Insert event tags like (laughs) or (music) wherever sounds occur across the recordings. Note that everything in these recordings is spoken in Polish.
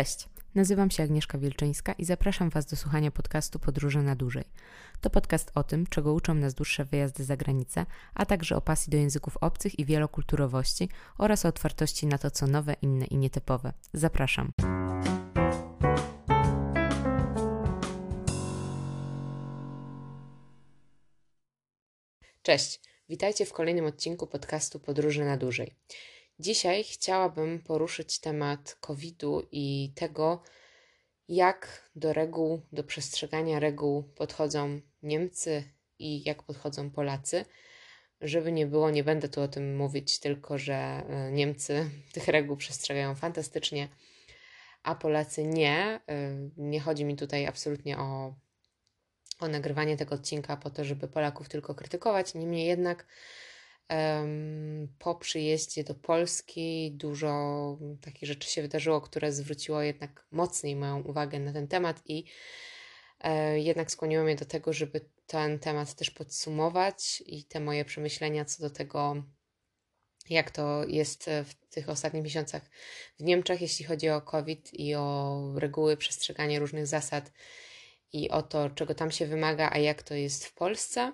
Cześć, nazywam się Agnieszka Wielczyńska i zapraszam Was do słuchania podcastu Podróże na dłużej. To podcast o tym, czego uczą nas dłuższe wyjazdy za granicę, a także o pasji do języków obcych i wielokulturowości oraz o otwartości na to, co nowe, inne i nietypowe. Zapraszam. Cześć, witajcie w kolejnym odcinku podcastu Podróże na dłużej. Dzisiaj chciałabym poruszyć temat COVID-u i tego, jak do reguł, do przestrzegania reguł podchodzą Niemcy i jak podchodzą Polacy. Żeby nie było, nie będę tu o tym mówić, tylko że e, Niemcy (laughs) tych reguł przestrzegają fantastycznie, a Polacy nie. E, nie chodzi mi tutaj absolutnie o, o nagrywanie tego odcinka po to, żeby Polaków tylko krytykować. Niemniej jednak po przyjeździe do Polski dużo takich rzeczy się wydarzyło, które zwróciło jednak mocniej moją uwagę na ten temat i e, jednak skłoniło mnie do tego, żeby ten temat też podsumować i te moje przemyślenia co do tego, jak to jest w tych ostatnich miesiącach w Niemczech, jeśli chodzi o COVID i o reguły, przestrzeganie różnych zasad i o to, czego tam się wymaga, a jak to jest w Polsce.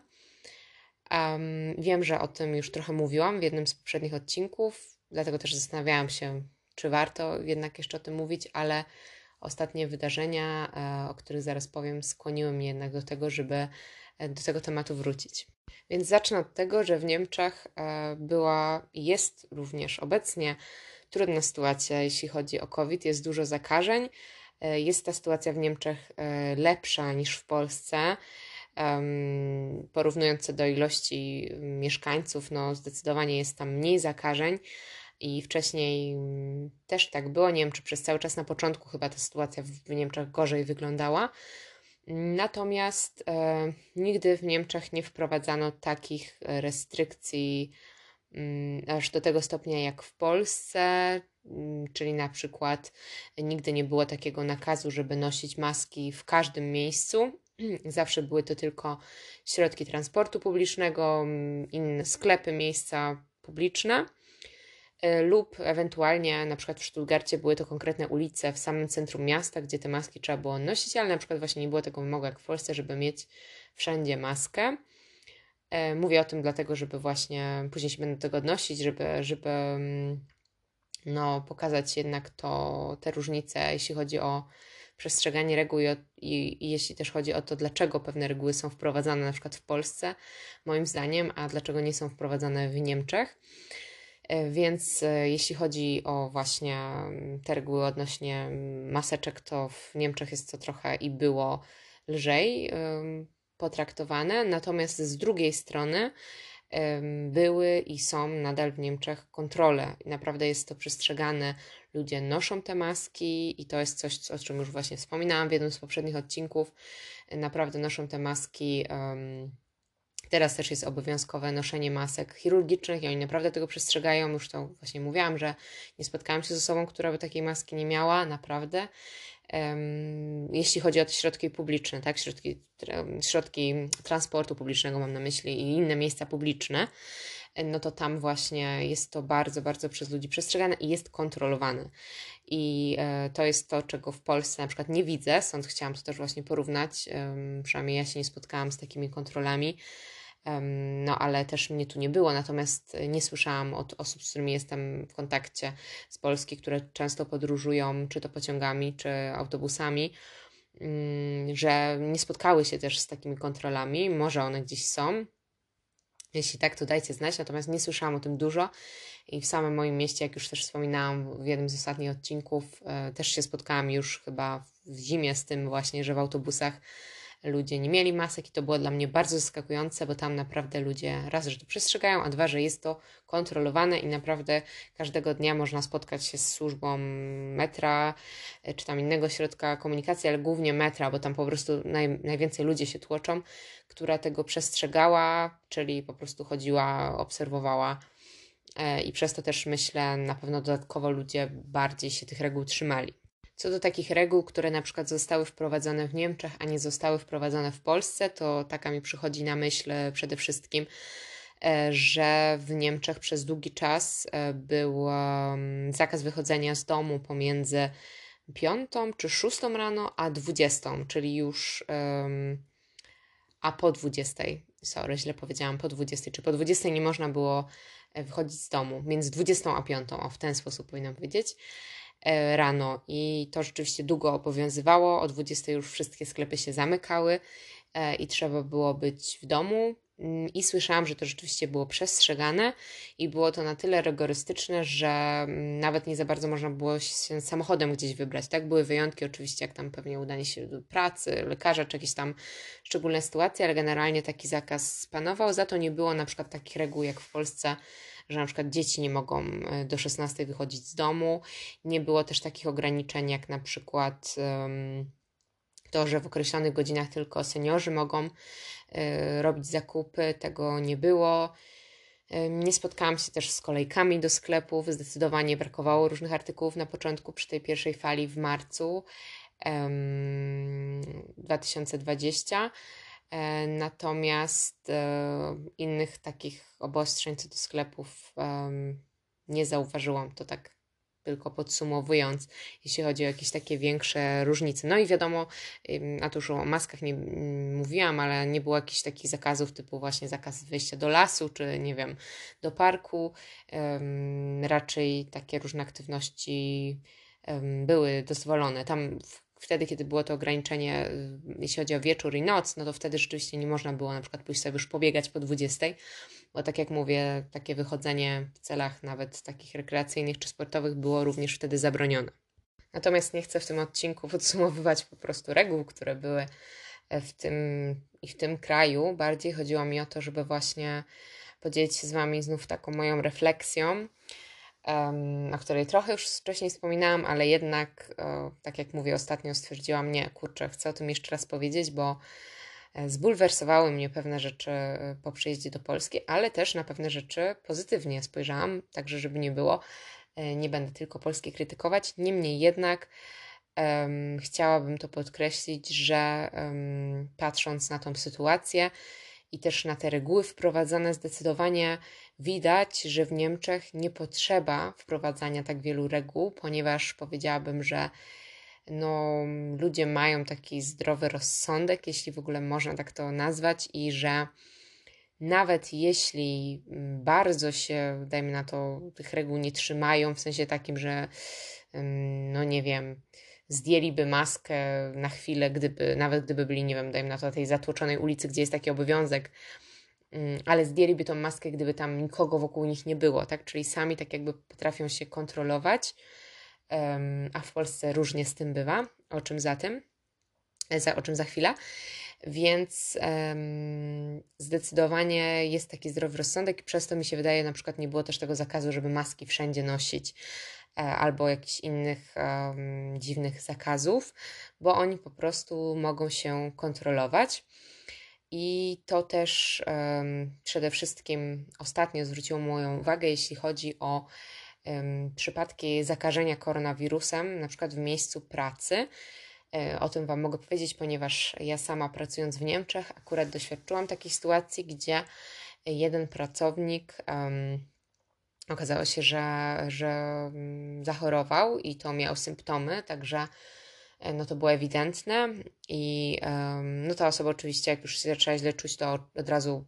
Um, wiem, że o tym już trochę mówiłam w jednym z poprzednich odcinków, dlatego też zastanawiałam się, czy warto jednak jeszcze o tym mówić, ale ostatnie wydarzenia, e, o których zaraz powiem, skłoniły mnie jednak do tego, żeby e, do tego tematu wrócić. Więc zacznę od tego, że w Niemczech e, była i jest również obecnie trudna sytuacja, jeśli chodzi o COVID. Jest dużo zakażeń. Jest ta sytuacja w Niemczech lepsza niż w Polsce porównując do ilości mieszkańców, no zdecydowanie jest tam mniej zakażeń. I wcześniej też tak było. Nie wiem, czy przez cały czas na początku chyba ta sytuacja w Niemczech gorzej wyglądała. Natomiast e, nigdy w Niemczech nie wprowadzano takich restrykcji mm, aż do tego stopnia jak w Polsce, mm, czyli na przykład nigdy nie było takiego nakazu, żeby nosić maski w każdym miejscu, Zawsze były to tylko środki transportu publicznego, mm, inne sklepy, miejsca publiczne e, lub ewentualnie na przykład w Stuttgarcie były to konkretne ulice w samym centrum miasta, gdzie te maski trzeba było nosić, ale na przykład właśnie nie było tego wymogu jak w Polsce, żeby mieć wszędzie maskę. E, mówię o tym dlatego, żeby właśnie później się będę do tego odnosić, żeby, żeby mm, no, pokazać jednak to, te różnice, jeśli chodzi o przestrzeganie reguł i, i, i, jeśli też chodzi o to, dlaczego pewne reguły są wprowadzane na przykład w Polsce, moim zdaniem, a dlaczego nie są wprowadzane w Niemczech. E, więc e, jeśli chodzi o właśnie mm, te reguły odnośnie mm, maseczek, to w Niemczech jest to trochę i było lżej potraktowane. Natomiast z drugiej strony były i są nadal w Niemczech kontrole. Naprawdę jest to przestrzegane. Ludzie noszą te maski i to jest coś, o czym już właśnie wspominałam w jednym z poprzednich odcinków. Naprawdę noszą te maski. Teraz też jest obowiązkowe noszenie masek chirurgicznych i oni naprawdę tego przestrzegają. Już to właśnie mówiłam, że nie spotkałam się z osobą, która by takiej maski nie miała, naprawdę jeśli chodzi o te środki publiczne, tak, środki, środki transportu publicznego mam na myśli i inne miejsca publiczne, no to tam właśnie jest to bardzo, bardzo przez ludzi przestrzegane i jest kontrolowane. I e, to jest to, czego w Polsce na przykład nie widzę, stąd chciałam to też właśnie porównać. Przynajmniej ja się nie spotkałam z takimi kontrolami no ale też mnie tu nie było, natomiast nie słyszałam od osób, z którymi jestem w kontakcie z Polski, które często podróżują, czy to pociągami, czy autobusami, mm, że nie spotkały się też z takimi kontrolami. Może one gdzieś są. Jeśli tak, to dajcie znać, natomiast nie słyszałam o tym dużo i w samym moim mieście, jak już też wspominałam w jednym z ostatnich odcinków, e, też się spotkałam już chyba w zimie z tym właśnie, że w autobusach ludzie nie mieli masek i to było dla mnie bardzo zaskakujące, bo tam naprawdę ludzie raz, że to przestrzegają, a dwa, że jest to kontrolowane i naprawdę każdego dnia można spotkać się z służbą metra e, czy tam innego środka komunikacji, ale głównie metra, bo tam po prostu naj, najwięcej ludzie się tłoczą, która tego przestrzegała, czyli po prostu chodziła, obserwowała. E, I przez to też myślę, na pewno dodatkowo ludzie bardziej się tych reguł trzymali. Co do takich reguł, które na przykład zostały wprowadzone w Niemczech, a nie zostały wprowadzone w Polsce, to taka mi przychodzi na myśl przede wszystkim, e, że w Niemczech przez długi czas e, był zakaz wychodzenia z domu pomiędzy piątą czy szóstą rano, a dwudziestą, czyli już a po dwudziestej, sorry, źle powiedziałam, po dwudziestej, czy po dwudziestej nie można było e, wychodzić z domu, między dwudziestą a piątą, o w ten sposób powinnam powiedzieć, e, rano i to rzeczywiście długo obowiązywało, o dwudziestej już wszystkie sklepy się zamykały e, i trzeba było być w domu, Mm, I słyszałam, że to rzeczywiście było przestrzegane i było to na tyle rygorystyczne, że mm, nawet nie za bardzo można było się samochodem gdzieś wybrać. Tak, były wyjątki oczywiście, jak tam pewnie udanie się do pracy, lekarza, czy jakieś tam szczególne sytuacje, ale generalnie taki zakaz panował. Za to nie było na przykład takich reguł jak w Polsce, że na przykład dzieci nie mogą e, do 16 wychodzić z domu. Nie było też takich ograniczeń jak na przykład. To, że w określonych godzinach tylko seniorzy mogą y, robić zakupy, tego nie było. Nie spotkałam się też z kolejkami do sklepów, zdecydowanie brakowało różnych artykułów na początku przy tej pierwszej fali w marcu 2020. E, natomiast e, innych takich obostrzeń co do sklepów nie zauważyłam. To tak tylko podsumowując, jeśli chodzi o jakieś takie większe różnice. No i wiadomo, a tu już o maskach nie mówiłam, ale nie było jakichś takich zakazów typu właśnie zakaz wyjścia do lasu, czy nie wiem, do parku. raczej takie różne aktywności były dozwolone. Tam wtedy, kiedy było to ograniczenie, y, jeśli chodzi o wieczór i noc, no to wtedy rzeczywiście nie można było na przykład pójść sobie już pobiegać po 20, bo tak jak mówię, takie wychodzenie w celach nawet takich rekreacyjnych czy sportowych było również wtedy zabronione. Natomiast nie chcę w tym odcinku (laughs) podsumowywać po prostu reguł, które były e, w tym i w tym kraju. Bardziej chodziło mi o to, żeby właśnie podzielić się z Wami znów taką moją refleksją, o której trochę już wcześniej wspominałam, ale jednak, tak jak mówię, ostatnio stwierdziłam, nie, kurczę, chcę o tym jeszcze raz powiedzieć, bo e, zbulwersowały mnie pewne rzeczy e, po przyjeździe do Polski, ale też na pewne rzeczy pozytywnie spojrzałam, także żeby nie było, e, nie będę tylko Polski krytykować, niemniej jednak um, chciałabym to podkreślić, że um, patrząc na tą sytuację i też na te reguły wprowadzane zdecydowanie widać, że w Niemczech nie potrzeba wprowadzania tak wielu reguł, ponieważ powiedziałabym, że no, ludzie mają taki zdrowy rozsądek, jeśli w ogóle można tak to nazwać, i że nawet jeśli mm, bardzo się, dajmy na to, tych reguł nie trzymają, w sensie takim, że no nie wiem, zdjęliby maskę na chwilę, gdyby, nawet gdyby byli, nie wiem, dajmy na to, na tej zatłoczonej ulicy, gdzie jest taki obowiązek, Mm, ale zdjęliby tą maskę, gdyby tam nikogo wokół nich nie było, tak? Czyli sami tak jakby potrafią się kontrolować, a w Polsce różnie z tym bywa, o czym za tym, za, o czym za chwilę. Więc um, zdecydowanie jest taki zdrowy rozsądek i przez to mi się wydaje, na przykład nie było też tego zakazu, żeby maski wszędzie nosić e, albo jakichś innych um, dziwnych zakazów, bo oni po prostu mogą się kontrolować. I to też um, przede wszystkim ostatnio zwróciło moją uwagę, jeśli chodzi o um, przypadki zakażenia koronawirusem, na przykład w miejscu pracy. E, o tym Wam mogę powiedzieć, ponieważ ja sama pracując w Niemczech akurat doświadczyłam takiej sytuacji, gdzie jeden pracownik um, okazało się, że, że mm, zachorował i to miał symptomy, także E, no to było ewidentne i um, no ta osoba oczywiście jak już się zaczęła źle czuć, to od razu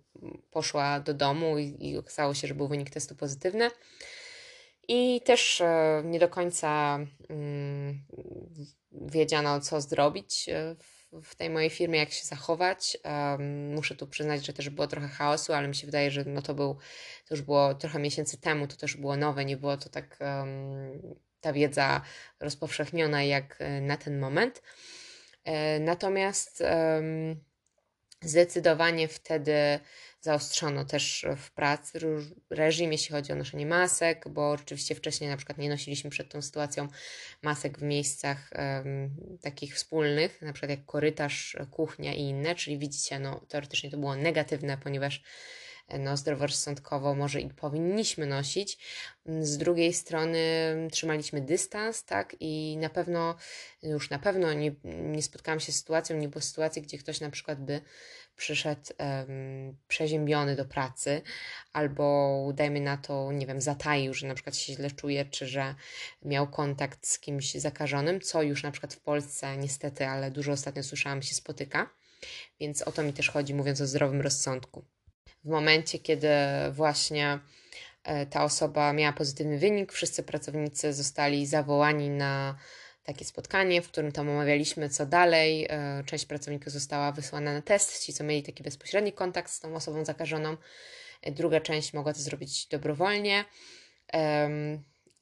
poszła do domu i, i okazało się, że był wynik testu pozytywny. I też e, nie do końca mm, wiedziano, co zrobić e, w, w, tej mojej firmie, jak się zachować. Um, muszę tu przyznać, że też było trochę chaosu, ale mi się wydaje, że no to, był, to już było trochę miesięcy temu, to też było nowe, nie było to tak um, ta wiedza rozpowszechniona jak e, na ten moment. E, natomiast zdecydowanie wtedy zaostrzono też w pracy reżim, jeśli chodzi o noszenie masek, bo rzeczywiście wcześniej na przykład nie nosiliśmy przed tą sytuacją masek w miejscach um, takich wspólnych, na przykład jak korytarz, kuchnia i inne, czyli widzicie, no teoretycznie to było negatywne, ponieważ no, zdroworozsądkowo może i powinniśmy nosić. Z drugiej strony trzymaliśmy dystans, tak, i na pewno, już na pewno nie, nie spotkałam się z sytuacją, nie było sytuacji, gdzie ktoś na przykład by przyszedł um, przeziębiony do pracy, albo dajmy na to, nie wiem, zataił, że na przykład się źle czuje, czy że miał kontakt z kimś zakażonym, co już na przykład w Polsce niestety, ale dużo ostatnio słyszałam, się spotyka. Więc o to mi też chodzi, mówiąc o zdrowym rozsądku. W momencie, kiedy właśnie e, ta osoba miała pozytywny wynik, wszyscy pracownicy zostali zawołani na takie spotkanie, w którym tam omawialiśmy, co dalej. E, część pracowników została wysłana na test, ci, co mieli taki bezpośredni kontakt z tą osobą zakażoną. E, druga część mogła to zrobić dobrowolnie.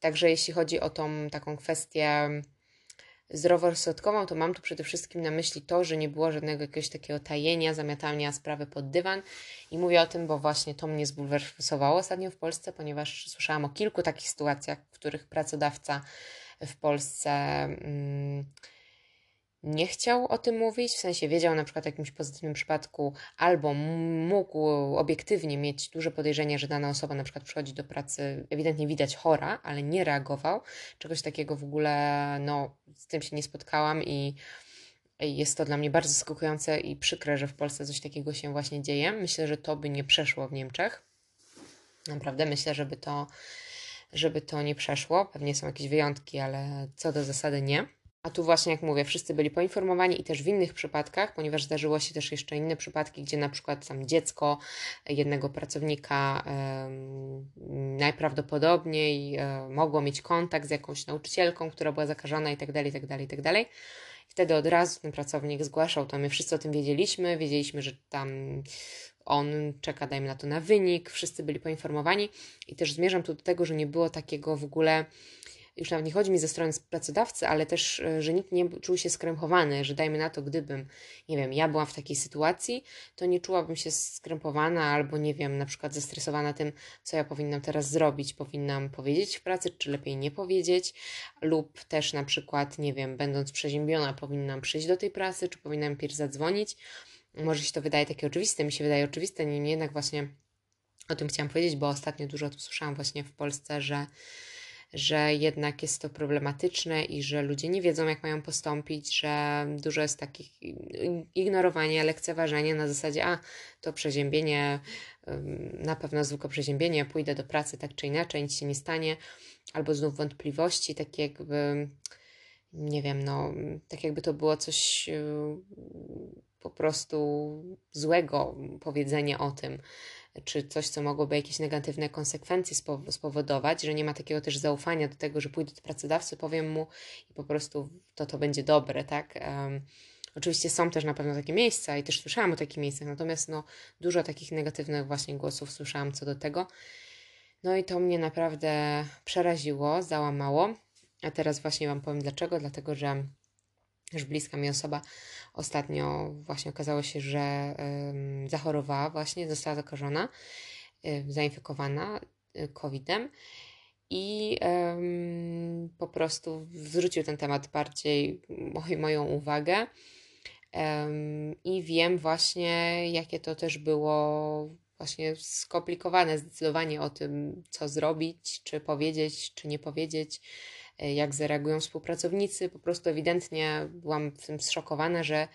Także jeśli chodzi o tą taką kwestię zdroworozsądkową, to mam tu przede wszystkim na myśli to, że nie było żadnego jakiegoś takiego tajenia, zamiatania sprawy pod dywan. I mówię o tym, bo właśnie to mnie zbulwersowało ostatnio w Polsce, ponieważ słyszałam o kilku takich sytuacjach, w których pracodawca w Polsce mm, nie chciał o tym mówić, w sensie wiedział na przykład o jakimś pozytywnym przypadku, albo mógł obiektywnie mieć duże podejrzenie, że dana osoba na przykład przychodzi do pracy, ewidentnie widać chora, ale nie reagował. Czegoś takiego w ogóle, no, z tym się nie spotkałam i jest to dla mnie bardzo zaskakujące i przykre, że w Polsce coś takiego się właśnie dzieje. Myślę, że to by nie przeszło w Niemczech. Naprawdę myślę, żeby to żeby to nie przeszło. Pewnie są jakieś wyjątki, ale co do zasady nie. A tu właśnie, jak mówię, wszyscy byli poinformowani i też w innych przypadkach, ponieważ zdarzyło się też jeszcze inne przypadki, gdzie na przykład tam dziecko jednego pracownika najprawdopodobniej e, mogło mieć kontakt z jakąś nauczycielką, która była zakażona itd., itd., itd. Wtedy od razu ten pracownik zgłaszał to. My wszyscy o tym wiedzieliśmy, wiedzieliśmy, że tam on czeka, dajmy na to, na wynik, wszyscy byli poinformowani i też zmierzam tu do tego, że nie było takiego w ogóle, już nawet nie chodzi mi ze strony pracodawcy, ale też, e, że nikt nie czuł się skrępowany, że dajmy na to, gdybym, nie wiem, ja byłam w takiej sytuacji, to nie czułabym się skrępowana albo, nie wiem, na przykład zestresowana tym, co ja powinnam teraz zrobić, powinnam powiedzieć w pracy, czy lepiej nie powiedzieć, lub też na przykład, nie wiem, będąc przeziębiona, powinnam przyjść do tej pracy, czy powinnam pierw zadzwonić, może się to wydaje takie oczywiste, mi się wydaje oczywiste, niemniej jednak właśnie o tym chciałam powiedzieć, bo ostatnio dużo o słyszałam właśnie w Polsce, że, że jednak jest to problematyczne i że ludzie nie wiedzą, jak mają postąpić, że dużo jest takich ignorowania, lekceważenia na zasadzie, a to przeziębienie, na pewno zwykłe przeziębienie, pójdę do pracy tak czy inaczej, nic się nie stanie, albo znów wątpliwości, takie jakby, nie wiem, no, tak jakby to było coś po prostu złego powiedzenia o tym, czy coś, co mogłoby jakieś negatywne konsekwencje spowodować, że nie ma takiego też zaufania do tego, że pójdę do pracodawcy, powiem mu i po prostu to to będzie dobre, tak? Um, oczywiście są też na pewno takie miejsca i też słyszałam o takich miejscach, natomiast no, dużo takich negatywnych właśnie głosów słyszałam co do tego. No i to mnie naprawdę przeraziło, załamało. A teraz właśnie Wam powiem dlaczego. Dlatego, że już bliska mi osoba ostatnio właśnie okazało się, że zachorowała właśnie, została zakażona, zainfekowana y, COVID-em i po prostu zwrócił ten temat bardziej moją uwagę. I wiem właśnie, jakie to też było właśnie skomplikowane zdecydowanie o tym, co zrobić, czy powiedzieć, czy nie powiedzieć jak zareagują współpracownicy. Po prostu ewidentnie byłam w tym zszokowana, że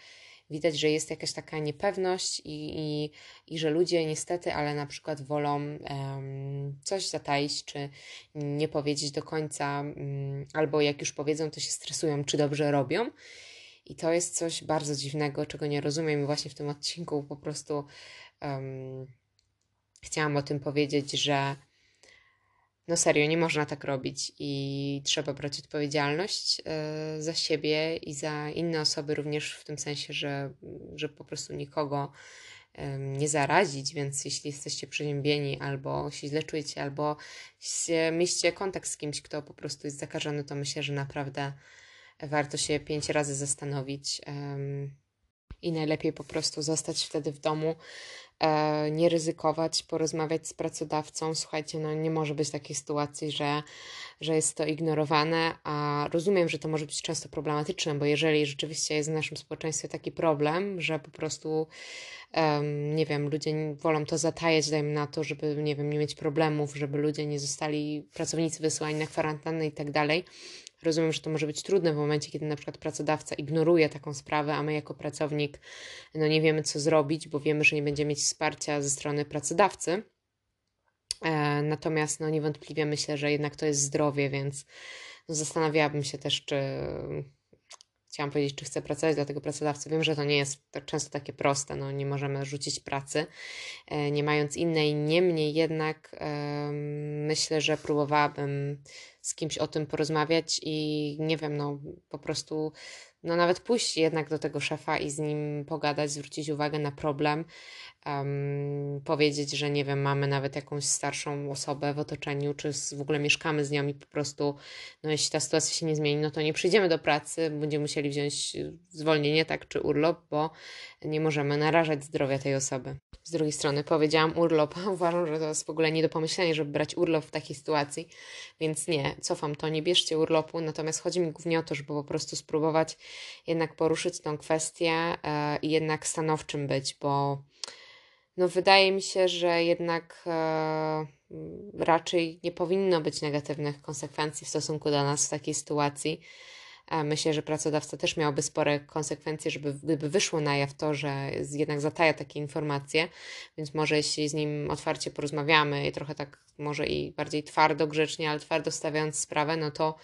widać, że jest jakaś taka niepewność i, i, i że ludzie niestety, ale na przykład wolą um, coś zataić, czy nie powiedzieć do końca, um, albo jak już powiedzą, to się stresują, czy dobrze robią. I to jest coś bardzo dziwnego, czego nie rozumiem. I właśnie w tym odcinku po prostu um, chciałam o tym powiedzieć, że no serio, nie można tak robić i trzeba brać odpowiedzialność e, za siebie i za inne osoby, również w tym sensie, że, że po prostu nikogo nie zarazić, więc jeśli jesteście przeziębieni albo się źle czujecie, albo mieliście kontakt z kimś, kto po prostu jest zakażony, to myślę, że naprawdę warto się pięć razy zastanowić. i najlepiej po prostu zostać wtedy w domu, nie ryzykować, porozmawiać z pracodawcą. Słuchajcie, no nie może być takiej sytuacji, że, że jest to ignorowane, a rozumiem, że to może być często problematyczne, bo jeżeli rzeczywiście jest w naszym społeczeństwie taki problem, że po prostu nie wiem, ludzie wolą to zatajać, dajmy na to, żeby, nie wiem, nie mieć problemów, żeby ludzie nie zostali, pracownicy wysyłani na kwarantannę i tak dalej, Rozumiem, że to może być trudne w momencie, kiedy na przykład pracodawca ignoruje taką sprawę, a my jako pracownik no nie wiemy, co zrobić, bo wiemy, że nie będziemy mieć wsparcia ze strony pracodawcy. E, natomiast no niewątpliwie myślę, że jednak to jest zdrowie, więc no, zastanawiałabym się też, czy chciałam powiedzieć, czy chcę pracować dla tego pracodawcy. Wiem, że to nie jest tak często takie proste, no nie możemy rzucić pracy, e, nie mając innej. Niemniej jednak myślę, że próbowałabym z kimś o tym porozmawiać i nie wiem, no po prostu, no nawet pójść jednak do tego szefa i z nim pogadać, zwrócić uwagę na problem, um, powiedzieć, że nie wiem, mamy nawet jakąś starszą osobę w otoczeniu, czy w ogóle mieszkamy z nią i po prostu, no jeśli ta sytuacja się nie zmieni, no to nie przyjdziemy do pracy, będziemy musieli wziąć zwolnienie, tak, czy urlop, bo nie możemy narażać zdrowia tej osoby. Z drugiej strony powiedziałam urlop, (laughs) uważam, że to jest w ogóle nie do pomyślenia, żeby brać urlop w takiej sytuacji, więc nie, cofam to, nie bierzcie urlopu, natomiast chodzi mi głównie o to, żeby po prostu spróbować jednak poruszyć tą kwestię e, i jednak stanowczym być, bo no wydaje mi się, że jednak e, raczej nie powinno być negatywnych konsekwencji w stosunku do nas w takiej sytuacji. Myślę, że pracodawca też miałby spore konsekwencje, żeby gdyby wyszło na jaw to, że jednak zataja takie informacje, więc może jeśli z nim otwarcie porozmawiamy i trochę tak może i bardziej twardo, grzecznie, ale twardo stawiając sprawę, no to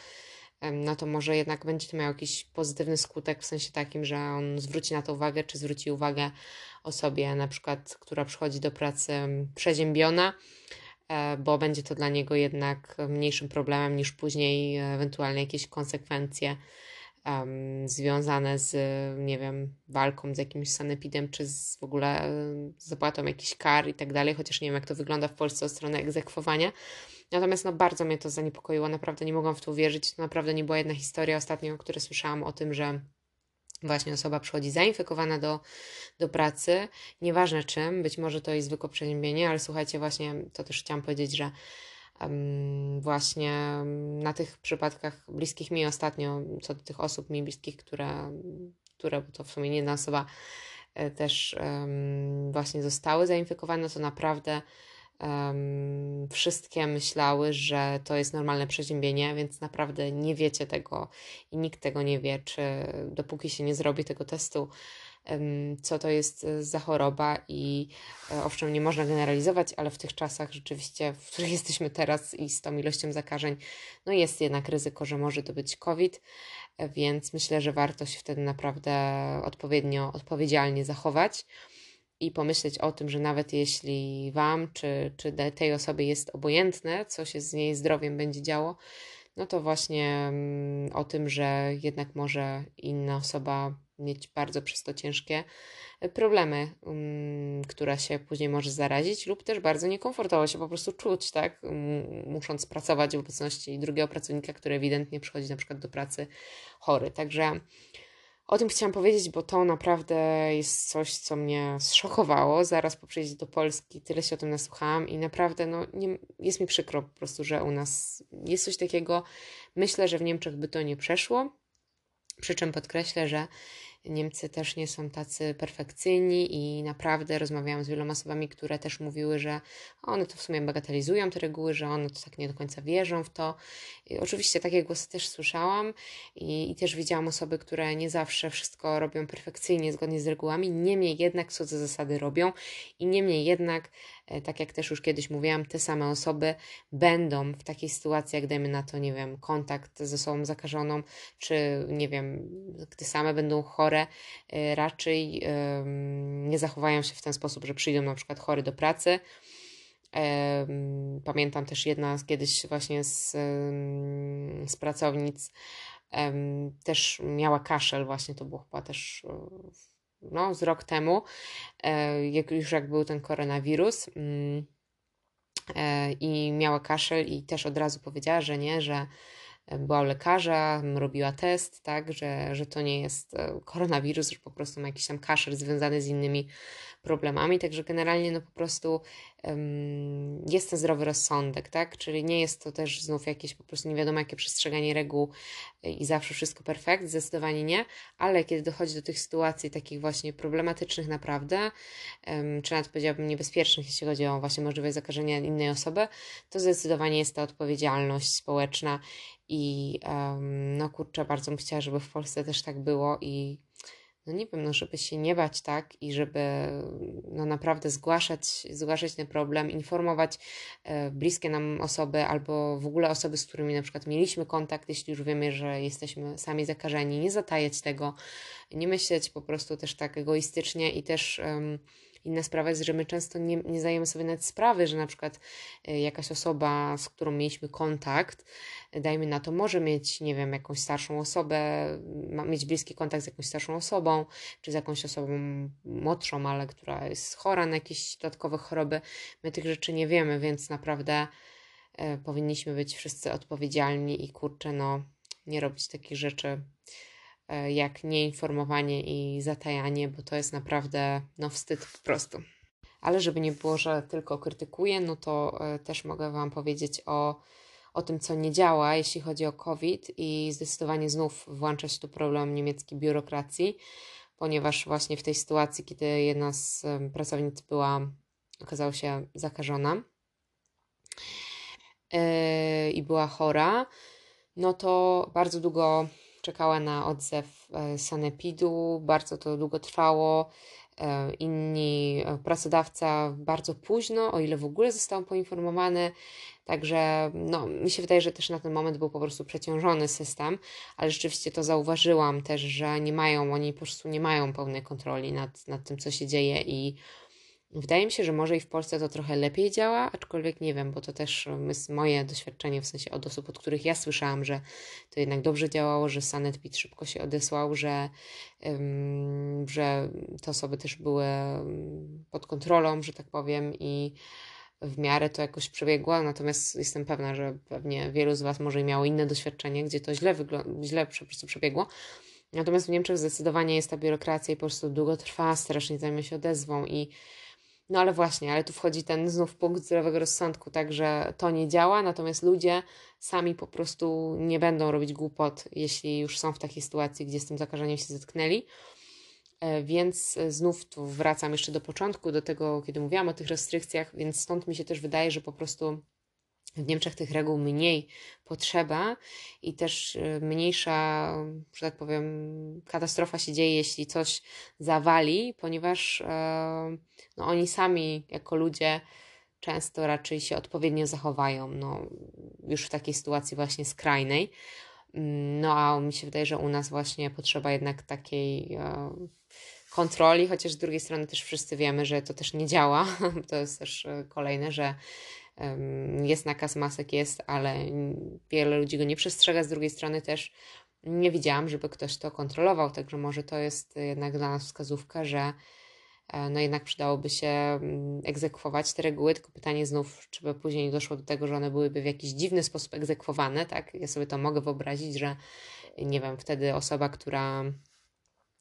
no to może jednak będzie to miał jakiś pozytywny skutek w sensie takim, że on zwróci na to uwagę, czy zwróci uwagę osobie na przykład, która przychodzi do pracy przeziębiona, bo będzie to dla niego jednak mniejszym problemem niż później ewentualnie jakieś konsekwencje um, związane z, nie wiem, walką z jakimś sanepidem, czy z w ogóle zapłatą jakichś kar i tak dalej, chociaż nie wiem, jak to wygląda w Polsce od strony egzekwowania. Natomiast no, bardzo mnie to zaniepokoiło, naprawdę nie mogłam w to uwierzyć. To naprawdę nie była jedna historia ostatnio, o której słyszałam o tym, że właśnie osoba przychodzi zainfekowana do, do pracy, nieważne czym, być może to jest zwykłe przeziębienie, ale słuchajcie, właśnie to też chciałam powiedzieć, że um, właśnie na tych przypadkach bliskich mi ostatnio, co do tych osób mi bliskich, które, które bo to w sumie nie jedna osoba e, też um, właśnie zostały zainfekowane, to naprawdę um, wszystkie myślały, że to jest normalne przeziębienie, więc naprawdę nie wiecie tego i nikt tego nie wie, czy dopóki się nie zrobi tego testu, um, co to jest e, za choroba i e, owszem, nie można generalizować, ale w tych czasach rzeczywiście, w których (laughs) jesteśmy teraz i z tą ilością zakażeń, no jest jednak ryzyko, że może to być COVID, e, więc myślę, że warto się wtedy naprawdę odpowiednio, odpowiedzialnie zachować i pomyśleć o tym, że nawet jeśli Wam czy, czy tej osobie jest obojętne, co się z jej zdrowiem będzie działo, no to właśnie mm, o tym, że jednak może inna osoba mieć bardzo przez to ciężkie problemy, um, która się później może zarazić, lub też bardzo niekomfortowo się po prostu czuć, tak? Musząc pracować w obecności drugiego pracownika, który ewidentnie przychodzi na przykład do pracy chory. Także o tym chciałam powiedzieć, bo to naprawdę jest coś, co mnie zszokowało. Zaraz po przyjeździe do Polski tyle się o tym nasłuchałam i naprawdę no, nie, jest mi przykro po prostu, że u nas jest coś takiego. Myślę, że w Niemczech by to nie przeszło. Przy czym podkreślę, że Niemcy też nie są tacy perfekcyjni i naprawdę rozmawiałam z wieloma osobami, które też mówiły, że one to w sumie bagatelizują te reguły, że one to tak nie do końca wierzą w to. I oczywiście takie głosy też słyszałam i, i też widziałam osoby, które nie zawsze wszystko robią perfekcyjnie, zgodnie z regułami, niemniej jednak cudze zasady robią i niemniej jednak tak jak też już kiedyś mówiłam, te same osoby będą w takiej sytuacji, jak dajmy na to, nie wiem, kontakt ze osobą zakażoną, czy nie wiem, gdy same będą chore, e, raczej nie zachowają się w ten sposób, że przyjdą na przykład chory do pracy. Pamiętam też jedna kiedyś właśnie z, z pracownic też miała kaszel, właśnie to było chyba też no, z rok temu, e, jak już jak był ten koronawirus mm, e, i miała kaszel i też od razu powiedziała, że nie, że była u lekarza, robiła test, tak, że, że to nie jest e, koronawirus, że po prostu ma jakiś tam kaszel związany z innymi problemami, także generalnie no po prostu um, jest ten zdrowy rozsądek, tak, czyli nie jest to też znów jakieś po prostu nie wiadomo jakie przestrzeganie reguł i zawsze wszystko perfekt, zdecydowanie nie, ale kiedy dochodzi do tych sytuacji takich właśnie problematycznych naprawdę, um, czy nawet powiedziałabym niebezpiecznych, jeśli chodzi o właśnie możliwość zakażenia innej osoby, to zdecydowanie jest to odpowiedzialność społeczna i um, no kurczę, bardzo bym chciała, żeby w Polsce też tak było i no nie wiem, no żeby się nie bać, tak, i żeby no naprawdę zgłaszać, zgłaszać ten problem, informować e, bliskie nam osoby albo w ogóle osoby, z którymi na przykład mieliśmy kontakt, jeśli już wiemy, że jesteśmy sami zakażeni, nie zatajać tego, nie myśleć po prostu też tak egoistycznie i też Inna sprawa jest, że my często nie, nie zdajemy sobie nawet sprawy, że na przykład e, jakaś osoba, z którą mieliśmy kontakt, e, dajmy na to, może mieć, nie wiem, jakąś starszą osobę, mieć bliski kontakt z jakąś starszą osobą, czy z jakąś osobą młodszą, ale która jest chora na jakieś dodatkowe choroby. My tych rzeczy nie wiemy, więc naprawdę e, powinniśmy być wszyscy odpowiedzialni i kurczę, no, nie robić takich rzeczy jak nieinformowanie i zatajanie, bo to jest naprawdę no, wstyd po prostu. Ale żeby nie było, że tylko krytykuję, no to e, też mogę Wam powiedzieć o, o tym, co nie działa, jeśli chodzi o COVID i zdecydowanie znów włącza się tu problem niemieckiej biurokracji, ponieważ właśnie w tej sytuacji, kiedy jedna z pracownic była, okazała się zakażona yy, i była chora, no to bardzo długo czekała na odzew e, sanepidu, bardzo to długo trwało. E, inni e, pracodawca bardzo późno, o ile w ogóle został poinformowany. Także no, mi się wydaje, że też na ten moment był po prostu przeciążony system, ale rzeczywiście to zauważyłam też, że nie mają, oni po prostu nie mają pełnej kontroli nad, nad tym, co się dzieje i Wydaje mi się, że może i w Polsce to trochę lepiej działa, aczkolwiek nie wiem, bo to też jest moje doświadczenie, w sensie od osób, od których ja słyszałam, że to jednak dobrze działało, że Sanepid szybko się odesłał, że, um, że te osoby też były pod kontrolą, że tak powiem, i w miarę to jakoś przebiegło, natomiast jestem pewna, że pewnie wielu z Was może miało inne doświadczenie, gdzie to źle, źle po prostu przebiegło. Natomiast w Niemczech zdecydowanie jest ta biurokracja i po prostu długo trwa, strasznie zajmie się odezwą i no ale właśnie, ale tu wchodzi ten znów punkt zdrowego rozsądku, także to nie działa, natomiast ludzie sami po prostu nie będą robić głupot, jeśli już są w takiej sytuacji, gdzie z tym zakażeniem się zetknęli. E, więc znów tu wracam jeszcze do początku, do tego, kiedy mówiłam o tych restrykcjach, więc stąd mi się też wydaje, że po prostu w Niemczech tych reguł mniej potrzeba i też y, mniejsza, że tak powiem, katastrofa się dzieje, jeśli coś zawali, ponieważ e, no, oni sami jako ludzie często raczej się odpowiednio zachowają, no, już w takiej sytuacji właśnie skrajnej. Mm, no a mi się wydaje, że u nas właśnie potrzeba jednak takiej e, kontroli, chociaż z drugiej strony też wszyscy wiemy, że to też nie działa. (laughs) To jest też e, kolejne, że jest nakaz masek, jest, ale wiele ludzi go nie przestrzega. Z drugiej strony też nie widziałam, żeby ktoś to kontrolował, także może to jest jednak dla nas wskazówka, że e, no jednak przydałoby się egzekwować te reguły, tylko pytanie znów, czy by później nie doszło do tego, że one byłyby w jakiś dziwny sposób egzekwowane, tak? Ja sobie to mogę wyobrazić, że nie wiem, wtedy osoba, która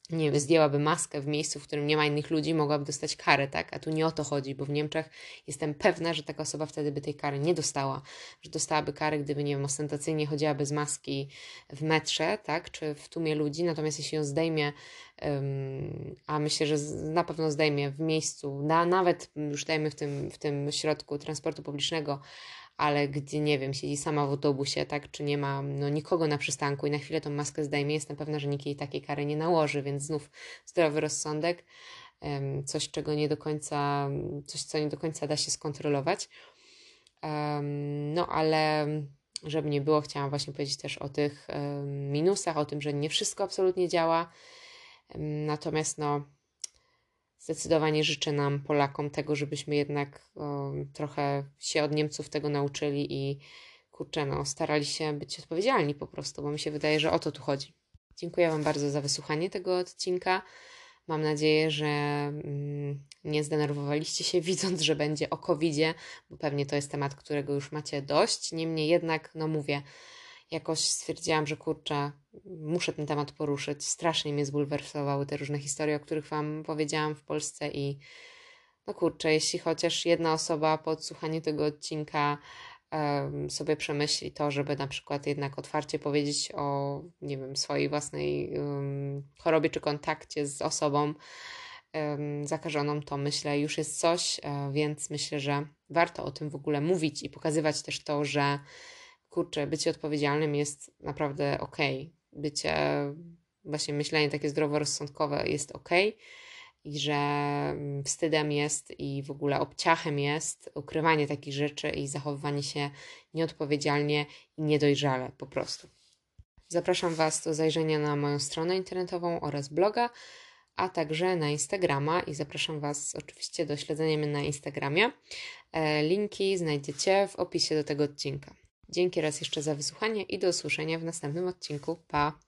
nie wiem, zdjęłaby maskę w miejscu, w którym nie ma innych ludzi, mogłaby dostać karę, tak? A tu nie o to chodzi, bo w Niemczech jestem pewna, że taka osoba wtedy by tej kary nie dostała, że dostałaby karę, gdyby, nie wiem, ostentacyjnie chodziła bez maski w metrze, tak? Czy w tłumie ludzi, natomiast jeśli ją zdejmie, um, a myślę, że na pewno zdejmie w miejscu, na, nawet już dajmy w tym, w tym środku transportu publicznego, ale gdzie, nie wiem, siedzi sama w autobusie, tak, czy nie ma no, nikogo na przystanku i na chwilę tą maskę zdejmie, jestem pewna, że nikt jej takiej kary nie nałoży, więc znów zdrowy rozsądek, coś, czego nie do końca, coś, co nie do końca da się skontrolować. No, ale żeby nie było, chciałam właśnie powiedzieć też o tych minusach, o tym, że nie wszystko absolutnie działa. Natomiast no, zdecydowanie życzę nam, Polakom, tego, żebyśmy jednak o, trochę się od Niemców tego nauczyli i kurczę, no, starali się być odpowiedzialni po prostu, bo mi się wydaje, że o to tu chodzi. Dziękuję Wam bardzo za wysłuchanie tego odcinka. Mam nadzieję, że mm, nie zdenerwowaliście się, (laughs) widząc, że będzie o covid bo pewnie to jest temat, którego już macie dość. Niemniej jednak, no mówię, jakoś stwierdziłam, że kurczę, muszę ten temat poruszyć. Strasznie mnie zbulwersowały te różne historie, o których Wam powiedziałam w Polsce i no kurczę, jeśli chociaż jedna osoba po odsłuchaniu tego odcinka sobie przemyśli to, żeby na przykład jednak otwarcie powiedzieć o, nie wiem, swojej własnej um, chorobie czy kontakcie z osobą um, zakażoną, to myślę, już jest coś, e, więc myślę, że warto o tym w ogóle mówić i pokazywać też to, że kurczę, bycie odpowiedzialnym jest naprawdę okej. Okay. Bycie, właśnie myślenie takie zdroworozsądkowe jest okej. Okay i że mm, wstydem jest i w ogóle obciachem jest ukrywanie takich rzeczy i zachowywanie się nieodpowiedzialnie i niedojrzale po prostu. Zapraszam Was do zajrzenia na moją stronę internetową oraz bloga, a także na Instagrama i zapraszam Was oczywiście do śledzenia mnie na Instagramie. E, linki znajdziecie w opisie do tego odcinka. Dzięki raz jeszcze za wysłuchanie i do usłyszenia w następnym odcinku. Pa!